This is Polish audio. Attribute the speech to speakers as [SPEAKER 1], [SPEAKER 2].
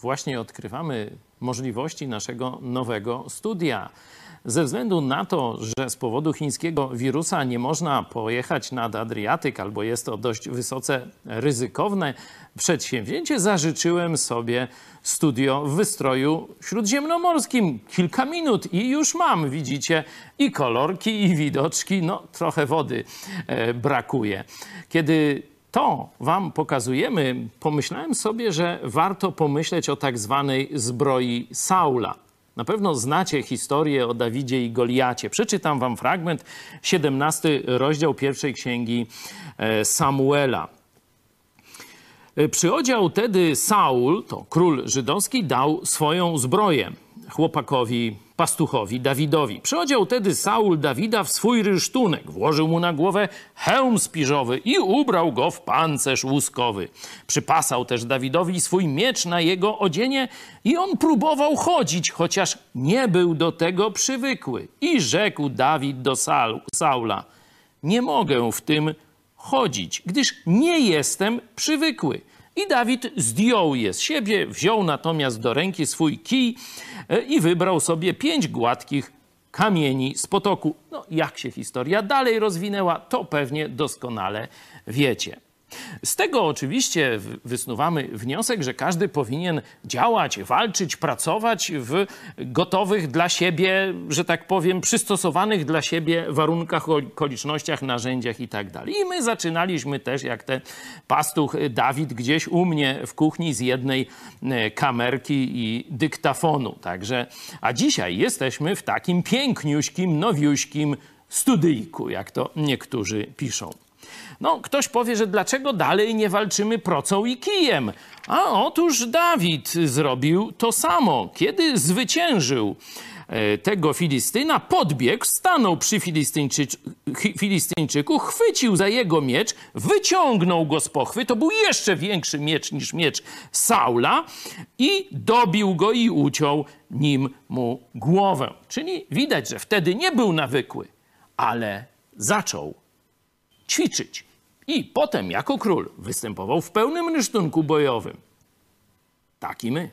[SPEAKER 1] właśnie odkrywamy możliwości naszego nowego studia. Ze względu na to, że z powodu chińskiego wirusa nie można pojechać nad Adriatyk albo jest to dość wysoce ryzykowne przedsięwzięcie, zażyczyłem sobie studio w wystroju śródziemnomorskim. Kilka minut i już mam, widzicie, i kolorki, i widoczki. No, trochę wody e, brakuje. Kiedy to Wam pokazujemy, pomyślałem sobie, że warto pomyśleć o tak zwanej zbroi Saula. Na pewno znacie historię o Dawidzie i Goliacie. Przeczytam Wam fragment, 17 rozdział pierwszej księgi e, Samuela. E, Przyodział tedy Saul, to król żydowski, dał swoją zbroję chłopakowi, pastuchowi Dawidowi. Przyodział tedy Saul Dawida w swój rysztunek, włożył mu na głowę hełm spiżowy i ubrał go w pancerz łuskowy. Przypasał też Dawidowi swój miecz na jego odzienie i on próbował chodzić, chociaż nie był do tego przywykły. I rzekł Dawid do Saul, Saula, nie mogę w tym chodzić, gdyż nie jestem przywykły. I Dawid zdjął je z siebie, wziął natomiast do ręki swój kij e, i wybrał sobie pięć gładkich kamieni z potoku. No, jak się historia dalej rozwinęła, to pewnie doskonale wiecie. Z tego oczywiście wysnuwamy wniosek, że każdy powinien działać, walczyć, pracować w gotowych dla siebie, że tak powiem, przystosowanych dla siebie warunkach, okolicznościach, narzędziach i tak. I my zaczynaliśmy też, jak ten pastuch Dawid, gdzieś u mnie w kuchni z jednej e, kamerki i dyktafonu. Także, a dzisiaj jesteśmy w takim piękniuśkim, nowiuśkim studyjku, jak to niektórzy piszą. No, ktoś powie, że dlaczego dalej nie walczymy procą i kijem? A otóż Dawid zrobił to samo. Kiedy zwyciężył e, tego Filistyna, podbiegł, stanął przy Filistyńczy, chi- Filistyńczyku, chwycił za jego miecz, wyciągnął go z pochwy. To był jeszcze większy miecz niż miecz Saula i dobił go i uciął nim mu głowę. Czyli widać, że wtedy nie był nawykły, ale zaczął ćwiczyć. I potem jako król występował w pełnym rysztunku bojowym. Tak i my.